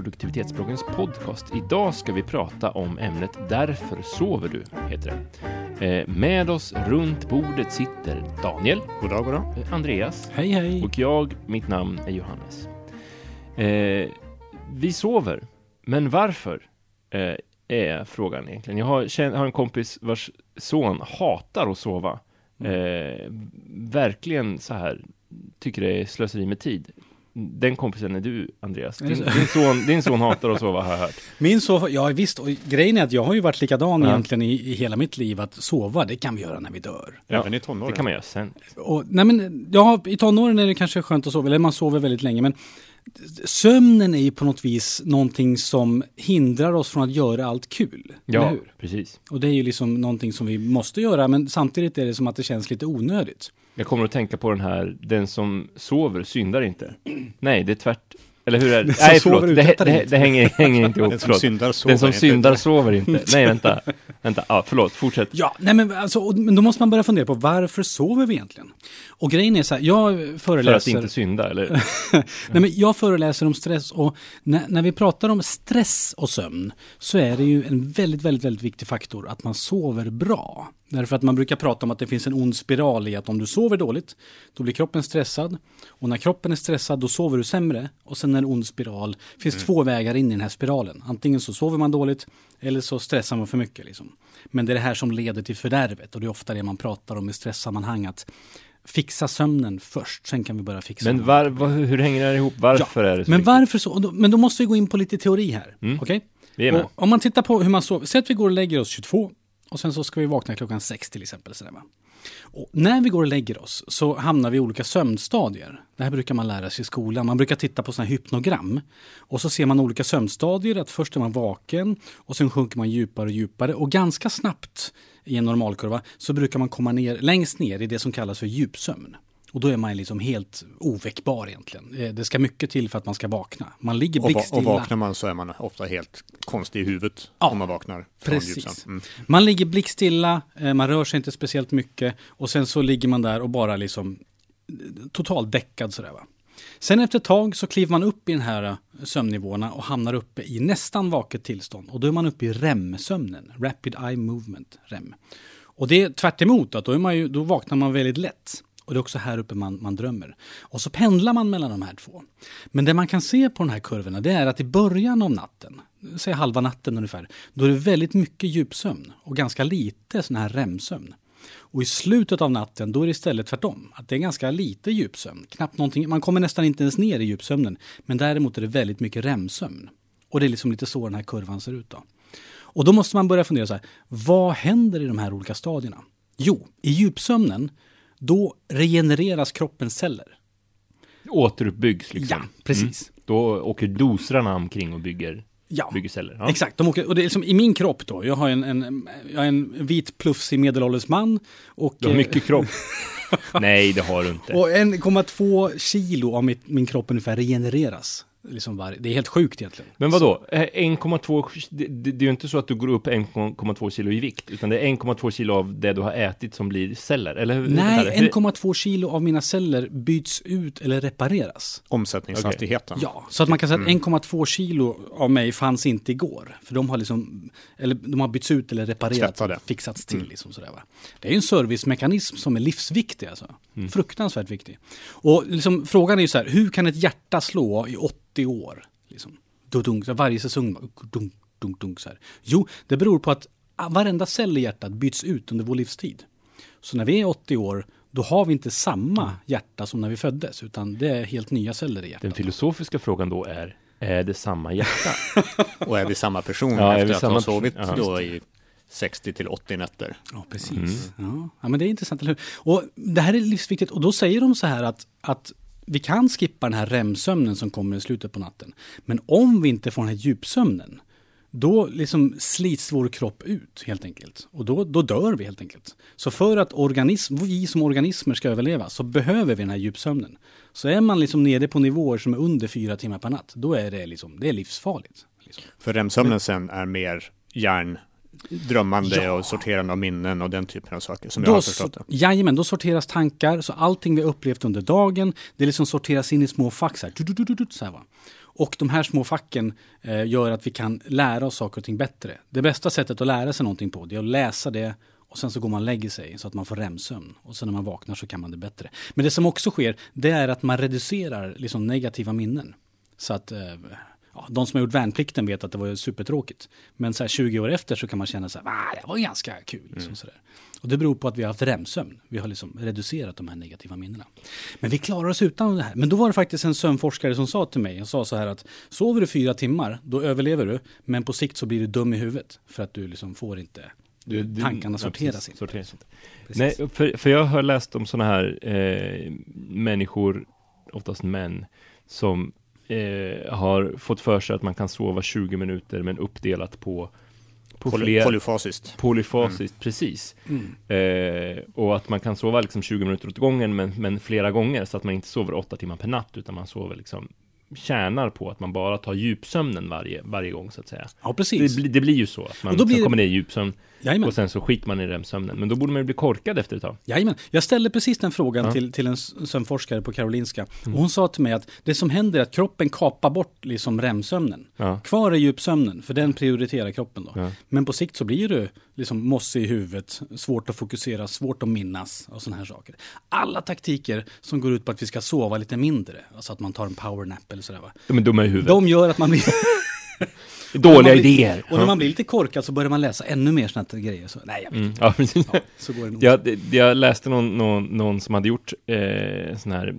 produktivitetsbloggens podcast. Idag ska vi prata om ämnet Därför sover du, heter det. Eh, med oss runt bordet sitter Daniel, God dag, god dag. eh, Andreas Hej hej! och jag, mitt namn är Johannes. Eh, vi sover, men varför? Är frågan egentligen. Jag har, en kompis vars son hatar att sova. Eh, verkligen så här, tycker det är slöseri med tid. Den kompisen är du, Andreas. Din, din, son, din son hatar att sova, har jag hört. Min sova, ja visst, och grejen är att jag har ju varit likadan Ja. egentligen i, i hela mitt liv, att sova, det kan vi göra när vi dör. Ja, Även i tonåren. Det kan man göra sen. Och, nej men, ja, i tonåren är det kanske skönt att sova, eller man sover väldigt länge, men sömnen är ju på något vis någonting som hindrar oss från att göra allt kul. Eller Ja, hur? precis. Och det är ju liksom någonting som vi måste göra, men samtidigt är det som att det känns lite onödigt. Jag kommer att tänka på den här, den som sover syndar inte. Nej, det är tvärt. Eller hur är det? Den som Nej, sover förlåt. Det, det, inget. det hänger, hänger inte ihop. Den som syndar sover Den som inte. syndar sover inte. Nej, vänta. Vänta, ja, förlåt. Fortsätt. Ja, nej men alltså, men då måste man börja fundera på varför sover vi egentligen? Och grejen är så här, jag För att föreläser... inte synda, eller? Nej, men jag föreläser om stress och när, när vi pratar om stress och sömn så är det ju en väldigt, väldigt, väldigt viktig faktor att man sover bra. Därför att man brukar prata om att det finns en ond spiral i att om du sover dåligt, då blir kroppen stressad. Och när kroppen är stressad, då sover du sämre. Och sen är det en ond spiral. Det finns två vägar in i den här spiralen. Antingen så sover man dåligt, eller så stressar man för mycket. Liksom. Men det är det här som leder till fördärvet. Och det är ofta det man pratar om i stresssammanhang. Att fixa sömnen först, sen kan vi börja fixa Men var, var, hur hänger det här ihop? Varför är det så men viktigt? varför så? Men då måste vi gå in på lite teori här. Mm. Okej? Och Om man tittar på hur man sover. Säg att vi går och lägger oss 22 och sen så ska vi vakna klockan sex till exempel. Sådär, va? Och när vi går och lägger oss så hamnar vi i olika sömnstadier. Det här brukar man lära sig i skolan. Man brukar titta på sådana här hypnogram. Och så ser man olika sömnstadier. Att först är man vaken och sen sjunker man djupare och djupare. Och ganska snabbt i en normalkurva så brukar man komma ner längst ner i det som kallas för djupsömn. Och då är man liksom helt oväckbar egentligen. Eh, Det ska mycket till för att man ska vakna. Man ligger Och, va- och blickstilla. vaknar man så är man ofta helt konstig i huvudet Ja, om man vaknar precis. Mm. Man ligger blickstilla, eh, man rör sig inte speciellt mycket och sen så ligger man där och bara liksom eh, totalt däckad sådär va. Sen efter ett tag så kliver man upp i den här sömnnivåerna och hamnar uppe i nästan vaket tillstånd. Och då är man uppe i REM-sömnen, Rapid Eye Movement, REM. Och det är tvärt emot att då, är man ju, då vaknar man väldigt lätt. Och det är också här uppe man, man drömmer. Och så pendlar man mellan de här två. Men det man kan se på de här kurvorna det är att i början av natten, säg halva natten ungefär, då är det väldigt mycket djupsömn och ganska lite sån här REM-sömn. Och i slutet av natten då är det istället tvärtom. Att det är ganska lite djupsömn. Knappt någonting, man kommer nästan inte ens ner i djupsömnen. Men däremot är det väldigt mycket REM-sömn. Och det är liksom lite så den här kurvan ser ut då. Och då måste man börja fundera så här, vad händer i de här olika stadierna? Jo, i djupsömnen, då regenereras kroppens celler. Återuppbyggs liksom. Ja, precis. Då åker dosrarna omkring och bygger, Ja. Ja. exakt. De åker, och det är liksom i min kropp då, jag har en, en, jag är en vit plufsig medelålders man. Och, Du har eh, mycket kropp. Nej, det har du inte. Och 1,2 kilo av mitt, min kropp ungefär regenereras. Liksom var, det är helt sjukt egentligen. Men vad då? 1,2, det, det, det är ju inte så att du går upp 1,2 kilo i vikt, utan det är 1,2 kilo av det du har ätit som blir celler, eller hur? Nej, Vänta, hur- 1,2 kilo av mina celler byts ut eller repareras. Omsättningshastigheten. Ja, så att man kan säga att 1,2 kilo av mig fanns inte igår. För de har liksom, eller de har bytts ut eller reparerats, fixats till. Liksom sådär, va? Det är ju en servicemekanism som är livsviktig alltså. Fruktansvärt viktig. Och liksom, frågan är ju så här, hur kan ett hjärta slå i 80 år? Liksom? Så varje säsong, dunk, dunk, dunk, så här. Jo, det beror på att varenda cell i hjärtat byts ut under vår livstid. Så när vi är 80 år, då har vi inte samma hjärta som när vi föddes, utan det är helt nya celler i hjärtat. Den filosofiska frågan då är, är det samma hjärta? Och är vi samma person Ja, efter att samma ha sovit? Ja, då i 60 till 80 nätter. Ja, precis. Ja. ja, men det är intressant, eller hur? Och det här är livsviktigt. Och då säger de så här att, att vi kan skippa den här REM-sömnen som kommer i slutet på natten. Men om vi inte får den här djupsömnen, då liksom slits vår kropp ut helt enkelt. Och då, då dör vi helt enkelt. Så för att organism, vi som organismer ska överleva så behöver vi den här djupsömnen. Så är man liksom nere på nivåer som är under fyra timmar per natt, då är det, liksom, det är livsfarligt. Liksom. För REM-sömnen sen är mer hjärndrömmande Ja. och sorterande av minnen och den typen av saker som jag har Då, förstått det. jajamän, då sorteras tankar, så allting vi upplevt under dagen, det liksom sorteras in i små fack så här. Så här va. Och de här små facken eh, gör att vi kan lära oss saker och ting bättre. Det bästa sättet att lära sig någonting på det är att läsa det och sen så går man och lägger sig så att man får REM-sömn. Och sen när man vaknar så kan man det bättre. Men det som också sker, det är att man reducerar liksom negativa minnen. Så att eh, ja, de som har gjort värnplikten vet att det var supertråkigt. Men så här 20 år efter så kan man känna så här, ah, det var ganska kul. Liksom Mm. så där. Och det beror på att vi har haft REM-sömn. Vi har liksom reducerat de här negativa minnena. Men vi klarar oss utan det här. Men då var det faktiskt en sömnforskare som sa till mig, han sa så här att sover du fyra timmar, då överlever du. Men på sikt så blir du dum i huvudet. För att du liksom får inte, Du- du- tankarna sorteras precis, inte. sorteras inte. Precis. Nej, för, för jag har läst om sådana här eh, människor, oftast män, som eh, har fått för sig att man kan sova 20 minuter men uppdelat på, på Poly, fler polyfasiskt. polyfasiskt, precis. Mm. Eh, och att man kan sova liksom 20 minuter åt gången men, men flera gånger så att man inte sover åtta timmar per natt utan man sover liksom tjänar på att man bara tar djupsömnen varje, varje gång så att säga. Ja, Det, precis. blir- det blir ju så att man då blir det- kommer ner i djupsömn Jajamän. och sen så skiter man i REM-sömnen. Men då borde man ju bli korkad efter ett tag. Jajamän. Jag ställde precis den frågan Ja. till, till en sömnforskare på Karolinska. Mm. Och hon sa till mig att det som händer är att kroppen kapar bort liksom REM-sömnen. Ja. Kvar är djupsömnen, för den prioriterar kroppen då. Ja. Men på sikt så blir du liksom mossig i huvudet, svårt att fokusera, svårt att minnas och sådana här saker. Alla taktiker som går ut på att vi ska sova lite mindre, alltså att man tar en powernap eller sådär va. De är dumma i huvudet. De gör att man blir... Dåliga blir- idéer. Och när man blir lite korkad så börjar man läsa ännu mer sådana grejer. Så, nej, jag vet Mm. inte. Ja, precis. Ja, så går det nog. Jag, jag läste någon, någon, någon som hade gjort eh, sån här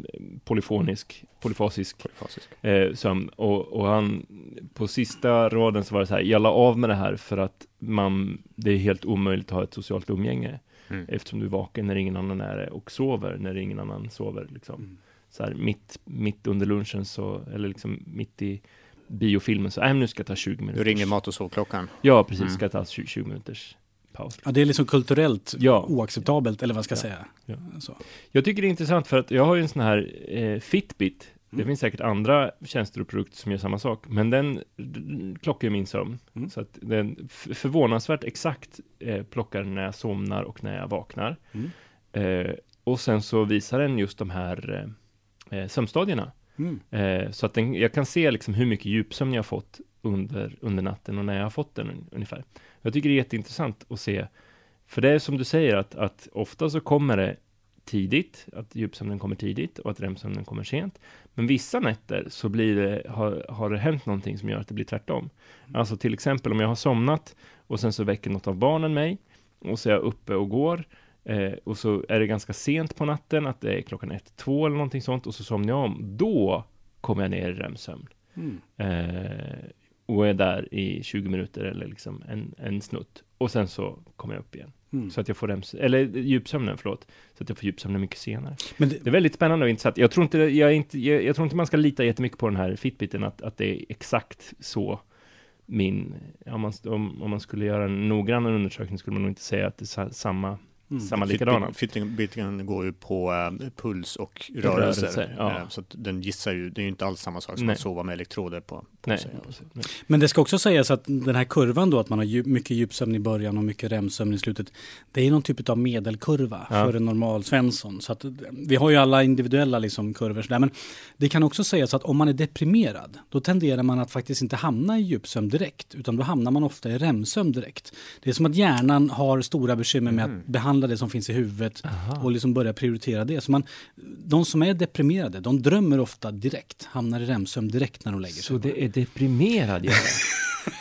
polyfonisk, polyfasisk Polyfasiskt. eh, sömn och, och han på sista raden så var det så här, jag la av med det här för att man, det är helt omöjligt att ha ett socialt umgänge Mm. eftersom du är vaken när ingen annan är det och sover när ingen annan sover liksom. Mm. Så här mitt, mitt under lunchen så, eller liksom mitt i biofilmen så, äh, nu ska jag ta 20 Nu minuter. ringer mat och sovklockan. Ja, precis, Mm. ska jag ta 20, 20 minuters paus. Ja, det är liksom kulturellt Ja. oacceptabelt, eller vad ska jag säga. Ja. Så. Jag tycker det är intressant för att jag har ju en sån här eh, Fitbit. Det Mm. finns säkert andra tjänster och produkter som gör samma sak, men den klockar ju min sömn. Mm. Så att den förvånansvärt exakt eh, plockar när jag somnar och när jag vaknar. Mm. Eh, och sen så visar den just de här eh, sömnstadierna. Mm. Eh, så att den, jag kan se liksom hur mycket djupsömn jag har fått under, under natten och när jag har fått den un- ungefär. Jag tycker det är jätteintressant att se, för det är som du säger att, att ofta så kommer det tidigt, att djupsömnen kommer tidigt och att REM-sömnen kommer sent. Men vissa nätter så blir det, har, har det hänt någonting som gör att det blir tvärtom. Alltså till exempel om jag har somnat och sen så väcker något av barnen mig och så är jag uppe och går eh, och så är det ganska sent på natten, att det är klockan ett, två eller någonting sånt och så somnar jag om. Då kommer jag ner i REM-sömn. Mm. Eh, och är där i 20 minuter eller liksom en, en snutt. Och sen så kommer jag upp igen. Mm. Så att jag får REM, eller djupsömnen, förlåt. Så att jag får djupsömnen mycket senare. Men det, Det är väldigt spännande och intressant. Jag tror inte, jag, inte, jag, jag tror inte man ska lita jättemycket på den här Fitbiten, att, att det är exakt så min, om man, om, om man skulle göra en noggrann undersökning skulle man nog inte säga att det är sa, samma, mm. samma likadana. Fitbiten går ju på eh, puls och rörelser. Rörelser, ja. Eh, så att den gissar ju, det är ju inte alls samma sak som Nej. att sova med elektroder på, på Nej, sig. nej. Men det ska också sägas att den här kurvan då, att man har djup, mycket djupsömn i början och mycket REM-sömn i slutet. Det är någon typ av medelkurva Ja. för en normal Svensson. Så att, vi har ju alla individuella liksom kurvor sådär. Men det kan också sägas att om man är deprimerad, då tenderar man att faktiskt inte hamna i djupsömn direkt, utan då hamnar man ofta i REM-sömn direkt. Det är som att hjärnan har stora bekymmer med att behandla det som finns i huvudet Aha. och liksom börja prioritera det. Så man, de som är deprimerade, de drömmer ofta direkt, hamnar i REM-sömn direkt när de lägger sig. Så det är deprimerad jag?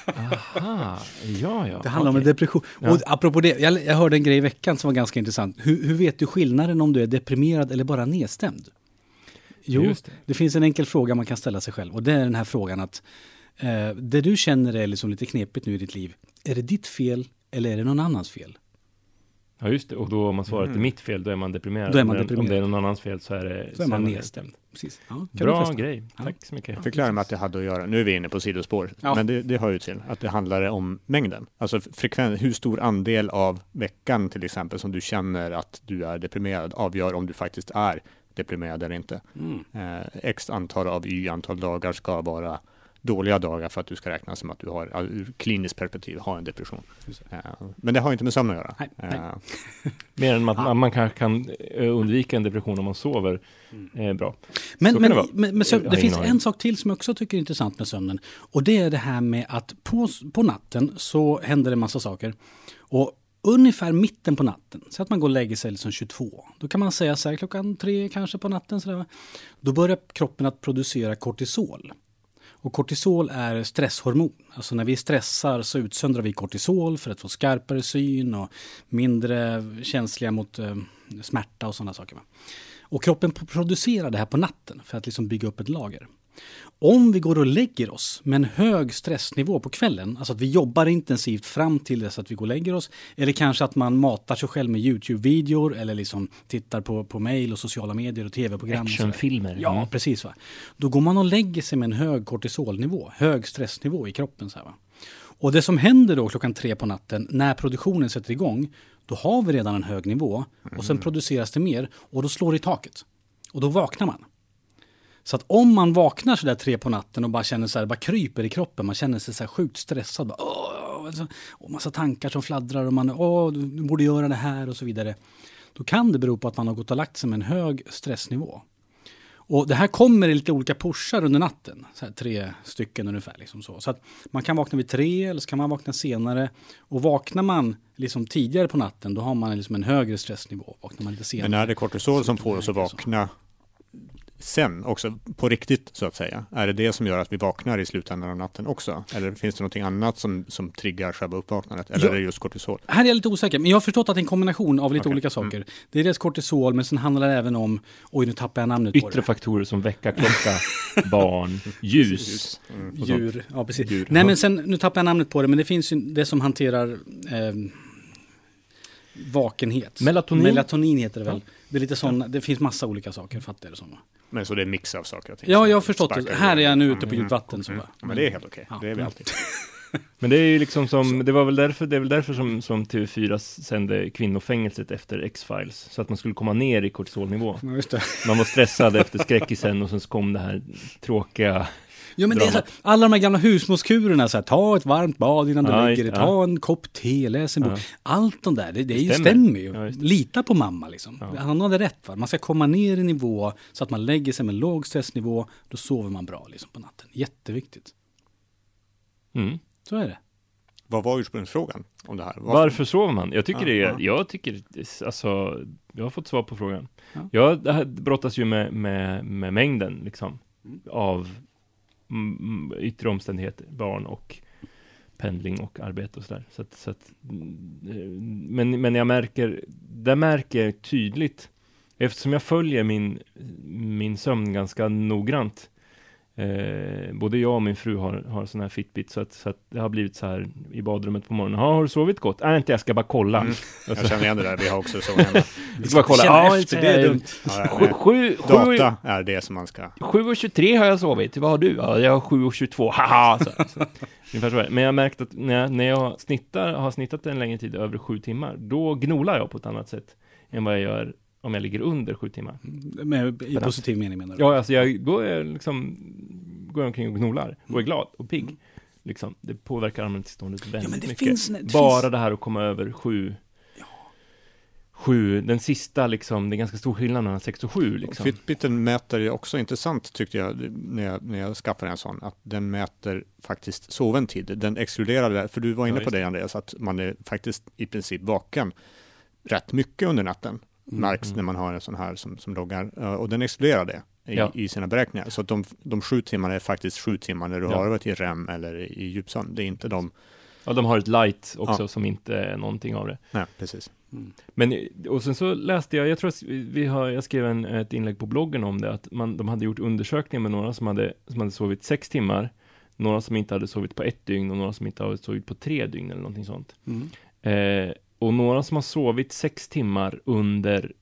Aha, ja, ja. Det handlar om en okej. depression. Ja. Och apropå det, jag, jag hörde en grej i veckan som var ganska intressant. Hur, hur vet du skillnaden om du är deprimerad eller bara nedstämd? Jo, det. det. finns en enkel fråga man kan ställa sig själv och det är den här frågan att eh, det du känner är liksom lite knepigt nu i ditt liv, är det ditt fel eller är det någon annans fel? Ja, just det. Och då om man svarar att det är Mm. mitt fel, då är man deprimerad. Då är man Men Om deprimerad. det är någon annans fel så är det... Så är man nedstämd. Precis. Ja, Bra grej. Ja. Tack så mycket. Med att det hade att göra, nu är vi inne på sidospår, Ja. men det, det hör ju till att det handlar om mängden. Alltså frekvens, hur stor andel av veckan till exempel som du känner att du är deprimerad avgör om du faktiskt är deprimerad eller inte. Mm. Eh, X antal av Y antal dagar ska vara dåliga dagar för att du ska räkna som att du har, ur kliniskt perspektiv, har en depression. Eh, Men det har inte med sömn att göra. Nej, nej. Eh, Mer än att man, man kan, kan eh, undvika en depression om man sover eh, bra. Men, men, det men, men sömn, det finns en sak till som jag också tycker är intressant med sömnen. Och det är det här med att på, på natten så händer det en massa saker. Och ungefär mitten på natten, så att man går och lägger sig liksom 22. Då kan man säga så här klockan tre kanske på natten. Så där? Då börjar kroppen att producera kortisol. Och kortisol är stresshormon. Alltså när vi stressar så utsöndrar vi kortisol för att få skarpare syn och mindre känsliga mot eh, smärta och sådana saker. Och kroppen producerar det här på natten för att liksom bygga upp ett lager. Om vi går och lägger oss med en hög stressnivå på kvällen, alltså att vi jobbar intensivt fram till dess att vi går och lägger oss, eller kanske att man matar sig själv med YouTube-videor eller liksom tittar på, på mail och sociala medier och tv-program. Actionfilmer. Ja, Mm. precis. Va? Då går man och lägger sig med en hög kortisolnivå, hög stressnivå i kroppen. Så här, va? Och det som händer då klockan tre på natten när produktionen sätter igång, då har vi redan en hög nivå och sen produceras det mer och då slår det i taket. Och då vaknar man. Så att om man vaknar så där tre på natten och bara känner så här, bara kryper i kroppen, man känner sig så här sjukt stressad. Bara, åh, alltså, och massa tankar som fladdrar och man, åh, du borde göra det här och så vidare. Då kan det bero på att man har gått och lagt sig med en hög stressnivå. Och det här kommer i lite olika pushar under natten. Så här, tre stycken ungefär. Liksom så. så att man kan vakna vid tre eller så kan man vakna senare. Och vaknar man liksom tidigare på natten då har man liksom en högre stressnivå. Vaknar man lite senare. Men är det kortisol som får oss att är så. Sen också, på riktigt så att säga? Är det det som gör att vi vaknar i slutändan av natten också? Eller finns det någonting annat som, som triggar själva uppvaknandet? Eller Ja. är det just kortisol? Här är jag lite osäker, men jag har förstått att det är en kombination av lite Okej. olika saker. Det är dels kortisol, men sen handlar det även om, oj nu tappar jag namnet på Yttre det. faktorer som väckarklocka, barn, ljus. Mm. Djur, ja precis. Djur. Nej men sen, nu tappar jag namnet på det, men det finns ju det som hanterar eh, vakenhet. Melatonin? Melatonin heter det väl. Det är lite sån, det finns massa olika saker, fattar jag det som. Men så det är en mix av saker och ting? Ja, jag har förstått det. Här är jag nu ute på Mm. djupt vatten. Så Mm. Ja, Men det är helt okej. Ja. Det är vi alltid. Men det är ju liksom som, det var väl därför, det är väl därför som, som TV4 sände kvinnofängelset efter X-Files. Så att man skulle komma ner i kortisolnivå. Ja, just det. Man var stressad efter skräckisen och sen så kom det här tråkiga Ja, men det är så, alla de här gamla husmorskurerna, så här, ta ett varmt bad innan du Ja, lägger dig, just- ta en kopp te, läs en bok. Ja. Allt de där, det, det, är ju, stämmer. stämmer ju. Ja, det. Lita på mamma liksom. Ja. Han hade rätt. Va? Man ska komma ner i nivå så att man lägger sig med låg stressnivå, då sover man bra liksom, på natten. Jätteviktigt. mm. Så är det. Vad var ursprungsfrågan om det här? Varför sover man? Jag tycker Ja, det är, ja. jag tycker, alltså, jag har fått svar på frågan. Ja. Jag det här brottas ju med, med, med mängden, liksom, Mm. av yttre omständigheter, barn och pendling och arbete och sådär. Så att, så att, eh, men, men jag märker, där märker jag tydligt, eftersom jag följer min, min sömn ganska noggrant, Eh, både jag och min fru har, har sån här Fitbit, så att, så att det har blivit så här i badrummet på morgonen. Ja, har du sovit gott? Nej, inte jag ska bara kolla. Mm. Jag känner igen det där, vi har också så hemma. jag ska bara kolla. Ja, efter, så det är dumt. Ja, Sju, sju, sju, Data är det som man ska... 7 och 23 har jag sovit. Vad har du? Ja, jag har 7 och 22. Haha! Så, så. Ungefär så är. Men jag har märkt att när jag, när jag snittar, har snittat en längre tid, över 7 timmar, då gnolar jag på ett annat sätt än vad jag gör om jag ligger under 7 timmar. Med, I positiv mening menar du? Ja, alltså jag, då är jag liksom, går jag omkring och gnolar och är glad och pigg. Liksom, det påverkar allmäntillståndet väldigt men det mycket. finns- det Bara finns- det här att komma över 7 Sju, den sista liksom, det är ganska stor skillnad mellan 6 och 7 liksom. Fitbiten mäter också intressant tyckte jag när jag, när jag skaffade en sån, att den mäter faktiskt soven tid. Den exkluderar det, för du var inne Ja, på det Andreas, att man är faktiskt i princip vaken rätt mycket under natten. Mm, Märks mm. när man har en sån här som, som loggar, Eh, och den exkluderar det i, Ja. i sina beräkningar. Så att de, de sju timmarna är faktiskt sju timmar när du Ja. har varit i REM eller i djupsömn. Det är inte de, Ja, de har ett light också Ja. som inte är någonting av det. nej precis. Mm. Men, och sen så läste jag, jag tror att vi har, jag skrev en, ett inlägg på bloggen om det, att man, de hade gjort undersökningar med några som hade, som hade sovit sex timmar, några som inte hade sovit på ett dygn och några som inte hade sovit på tre dygn eller någonting sånt. Mm. Eh, och några som har sovit sex timmar under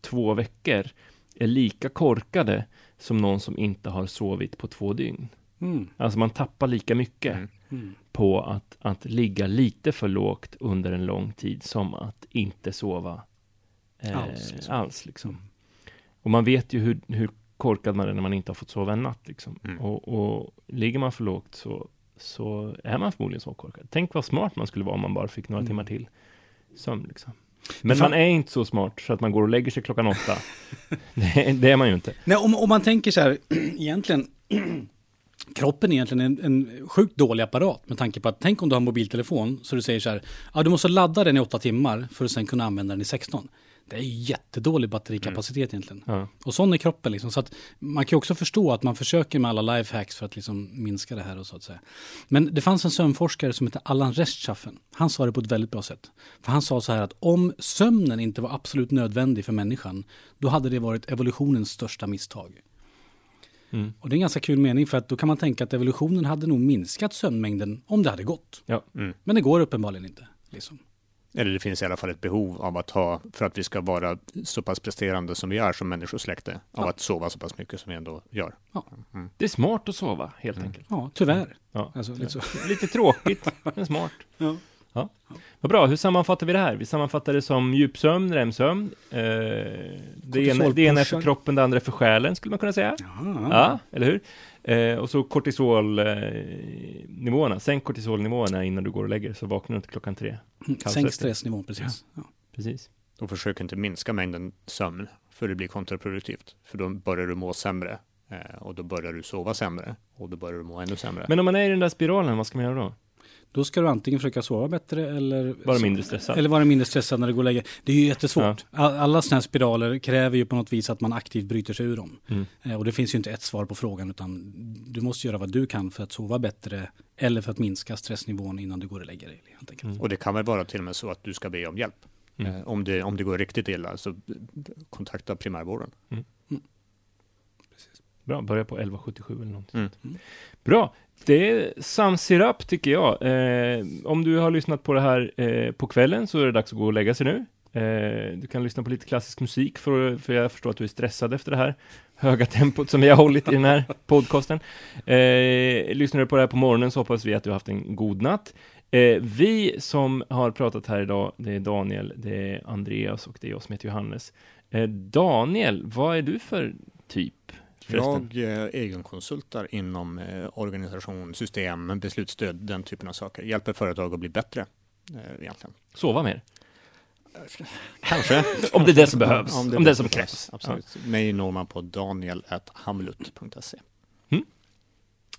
två veckor är lika korkade som någon som inte har sovit på två dygn. Mm. Alltså man tappar lika mycket Mm. Mm. på att, att ligga lite för lågt under en lång tid som att inte sova eh, Alls, liksom. alls. Liksom. Och man vet ju hur, hur korkad man är när man inte har fått sova en natt. Liksom. Mm. Och, och ligger man för lågt så, så är man förmodligen så korkad. Tänk vad smart man skulle vara om man bara fick några Mm. timmar till sömn. Liksom. Men fan- man är inte så smart så att man går och lägger sig klockan åtta. det, det är man ju inte. Nej, om, om man tänker så här, egentligen, kroppen är egentligen en, en sjukt dålig apparat med tanke på att tänk om du har en mobiltelefon så du säger så här, ja du måste ladda den i åtta timmar för att sen kunna använda den i 16. Det är ju jättedålig batterikapacitet egentligen. Ja. Och sån är kroppen liksom. Så att man kan ju också förstå att man försöker med alla lifehacks för att liksom minska det här och så att säga. Men det fanns en sömnforskare som heter Allan Rechtschaffen. Han sa det på ett väldigt bra sätt. För han sa så här att om sömnen inte var absolut nödvändig för människan, då hade det varit evolutionens största misstag. Mm. Och det är en ganska kul mening för att då kan man tänka att evolutionen hade nog minskat sömnmängden om det hade gått. Ja. Mm. Men det går uppenbarligen inte. Liksom. Eller det finns i alla fall ett behov av att ha, för att vi ska vara så pass presterande som vi är som människosläkte, av Ja. att sova så pass mycket som vi ändå gör. Det är smart att sova, helt Mm. enkelt. Ja, tyvär. Ja. Alltså, lite så. Lite tråkigt, men smart. Ja. Ja. Vad bra, hur sammanfattar vi det här? Vi sammanfattar det som djupsömn, REM-sömn. Eh, det, ena, det ena är för kroppen, det andra är för själen, skulle man kunna säga. Ja. Ja, eller hur? Eh, och så kortisolnivåerna. Sänk kortisolnivåerna innan du går och lägger så vaknar du inte klockan tre. Mm, Sänk stressnivån, precis. Ja. Precis. Och försök inte minska mängden sömn, för det blir kontraproduktivt. För då börjar du må sämre, eh, och då börjar du sova sämre, och då börjar du må ännu sämre. Men om man är i den där spiralen, vad ska man göra då? Då ska du antingen försöka sova bättre eller Vara mindre stressad? Eller vara mindre stressad när du går och lägger Det är ju jättesvårt. All- Alla sådana här spiraler kräver ju på något vis att man aktivt bryter sig ur dem. Mm. Eh, Och det finns ju inte ett svar på frågan utan du måste göra vad du kan för att sova bättre eller för att minska stressnivån innan du går och lägger dig. Mm. Och det kan väl vara till och med så att du ska be om hjälp. Mm. Eh, om, det, om det går riktigt illa, så kontakta primärvården. Bra, börja på 1177 eller någonting. Mm. Bra, det sums it up tycker jag. Eh, om du har lyssnat på det här eh, på kvällen så är det dags att gå och lägga sig nu. Eh, du kan lyssna på lite klassisk musik för, för jag förstår att du är stressad efter det här höga tempot som vi har hållit i den här podcasten. Eh, lyssnar du på det här på morgonen så hoppas vi att du har haft en god natt. Eh, vi som har pratat här idag, det är Daniel, det är Andreas och det är jag som heter Johannes. Eh, Daniel, vad är du för typ? Förresten? Jag eh, egenkonsultar inom eh, organisation, system, beslutsstöd, den typen av saker. Hjälper företag att bli bättre, eh, egentligen. Sova mer? Kanske. Om det är det som behövs, om det, är det som krävs. Absolut. Mig når man på daniel.hamlut.se.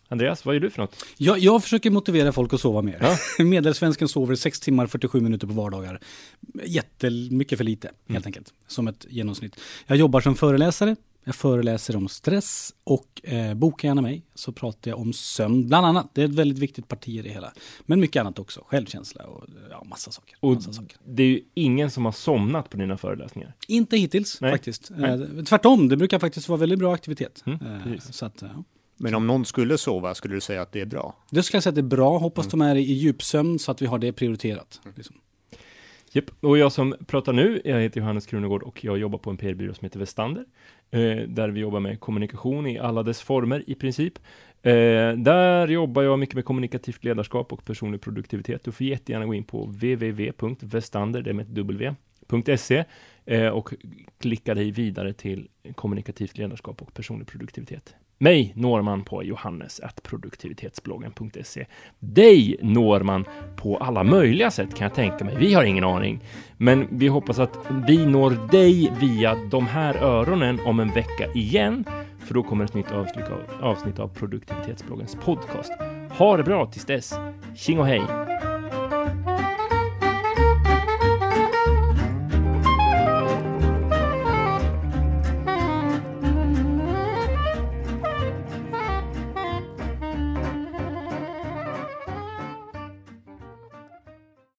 Andreas, vad gör du för något? Jag, jag försöker motivera folk att sova mer. Ja. Medelsvensken sover 6 timmar 47 minuter på vardagar. Jättemycket för lite, helt Mm. enkelt. Som ett genomsnitt. Jag jobbar som föreläsare. Jag föreläser om stress och eh, boka gärna mig så pratar jag om sömn, bland annat. Det är ett väldigt viktigt parti i det hela. Men mycket annat också, självkänsla och ja, massa saker. Och Massa saker. det är ju ingen som har somnat på dina föreläsningar. Inte hittills Nej. faktiskt. Nej. Eh, tvärtom, det brukar faktiskt vara väldigt bra aktivitet. Mm, Eh, så att, ja. Men om någon skulle sova, skulle du säga att det är bra? Det skulle jag säga att det är bra. Hoppas Mm. de är i djupsömn så att vi har det prioriterat. Liksom. Japp, och jag som pratar nu, jag heter Johannes Krunegård och jag jobbar på en PR-byrå som heter Vestander, Eh, där vi jobbar med kommunikation i alla dess former i princip. Eh, där jobbar jag mycket med kommunikativt ledarskap och personlig produktivitet. Du får jättegärna gå in på www.vestander, det med eh, och klicka dig vidare till kommunikativt ledarskap och personlig produktivitet. Mig når man på johannes.produktivitetsbloggen.se. Dig når man på alla möjliga sätt kan jag tänka mig. Vi har ingen aning, men vi hoppas att vi når dig via de här öronen om en vecka igen, för då kommer ett nytt avsnitt av, avsnitt av produktivitetsbloggens podcast. Ha det bra tills dess. Tjing och hej!